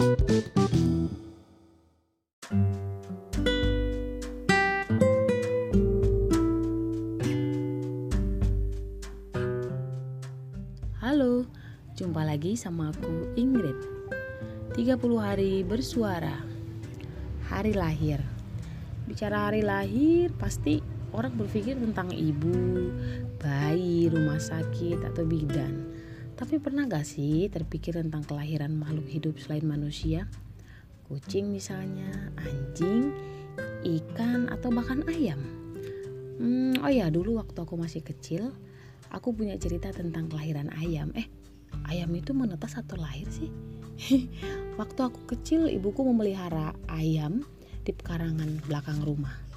Halo, jumpa lagi sama aku Ingrid. 30 hari bersuara. Hari lahir. Bicara hari lahir pasti orang berpikir tentang ibu, bayi, rumah sakit, atau bidan Tapi pernah gak sih terpikir tentang kelahiran makhluk hidup selain manusia? Kucing misalnya, anjing, ikan, atau bahkan ayam hmm, Oh ya dulu waktu aku masih kecil aku punya cerita tentang kelahiran ayam. Eh, ayam itu menetas atau lahir sih? Waktu aku kecil, ibuku memelihara ayam di pekarangan belakang rumah.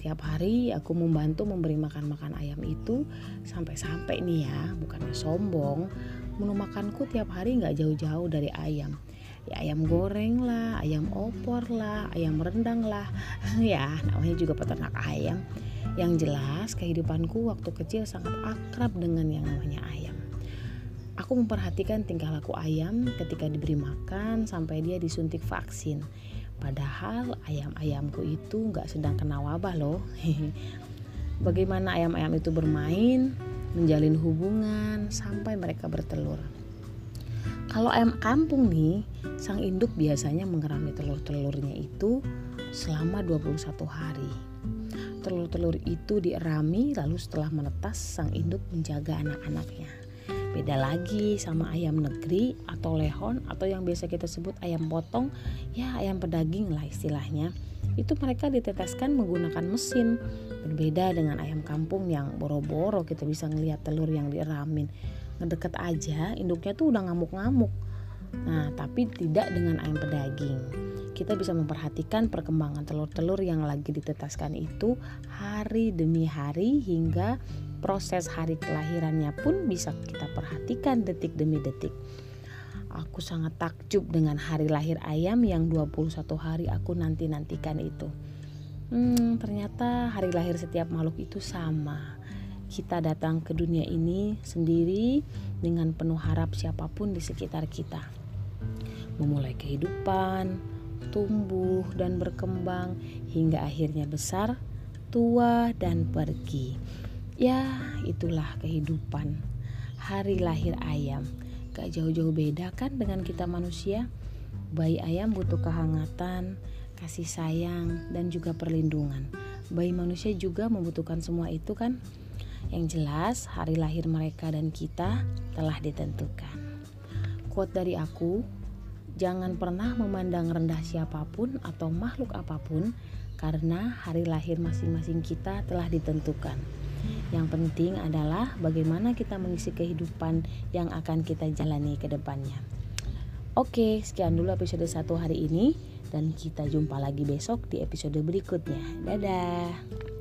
Tiap hari aku membantu memberi makan-makan ayam itu sampai-sampai nih ya, bukannya sombong. Menu makanku tiap hari nggak jauh-jauh dari ayam. Ya ayam goreng lah, ayam opor lah, ayam rendang lah. ya namanya juga peternak ayam. Yang jelas kehidupanku waktu kecil sangat akrab dengan yang namanya ayam. Aku memperhatikan tingkah laku ayam ketika diberi makan sampai dia disuntik vaksin. Padahal ayam-ayamku itu nggak sedang kena wabah loh. Bagaimana ayam-ayam itu bermain, menjalin hubungan sampai mereka bertelur. Kalau ayam kampung nih, sang induk biasanya mengerami telur-telurnya itu selama 21 hari telur-telur itu dierami lalu setelah menetas sang induk menjaga anak-anaknya. Beda lagi sama ayam negeri atau lehon atau yang biasa kita sebut ayam potong, ya ayam pedaging lah istilahnya. Itu mereka diteteskan menggunakan mesin. Berbeda dengan ayam kampung yang boro-boro kita bisa ngelihat telur yang dieramin. Ngedeket aja induknya tuh udah ngamuk-ngamuk. Nah, tapi tidak dengan ayam pedaging kita bisa memperhatikan perkembangan telur-telur yang lagi ditetaskan itu hari demi hari hingga proses hari kelahirannya pun bisa kita perhatikan detik demi detik. Aku sangat takjub dengan hari lahir ayam yang 21 hari aku nanti-nantikan itu. Hmm, ternyata hari lahir setiap makhluk itu sama. Kita datang ke dunia ini sendiri dengan penuh harap siapa pun di sekitar kita. Memulai kehidupan, tumbuh dan berkembang hingga akhirnya besar, tua dan pergi. Ya, itulah kehidupan. Hari lahir ayam. Gak jauh-jauh beda kan dengan kita manusia? Bayi ayam butuh kehangatan, kasih sayang, dan juga perlindungan. Bayi manusia juga membutuhkan semua itu kan? Yang jelas, hari lahir mereka dan kita telah ditentukan. Quote dari aku, Jangan pernah memandang rendah siapa pun atau makhluk apa pun karena hari lahir masing-masing kita telah ditentukan. Yang penting adalah bagaimana kita mengisi kehidupan yang akan kita jalani ke depannya. Oke, sekian dulu episode 1 hari ini dan kita jumpa lagi besok di episode berikutnya. Dadah.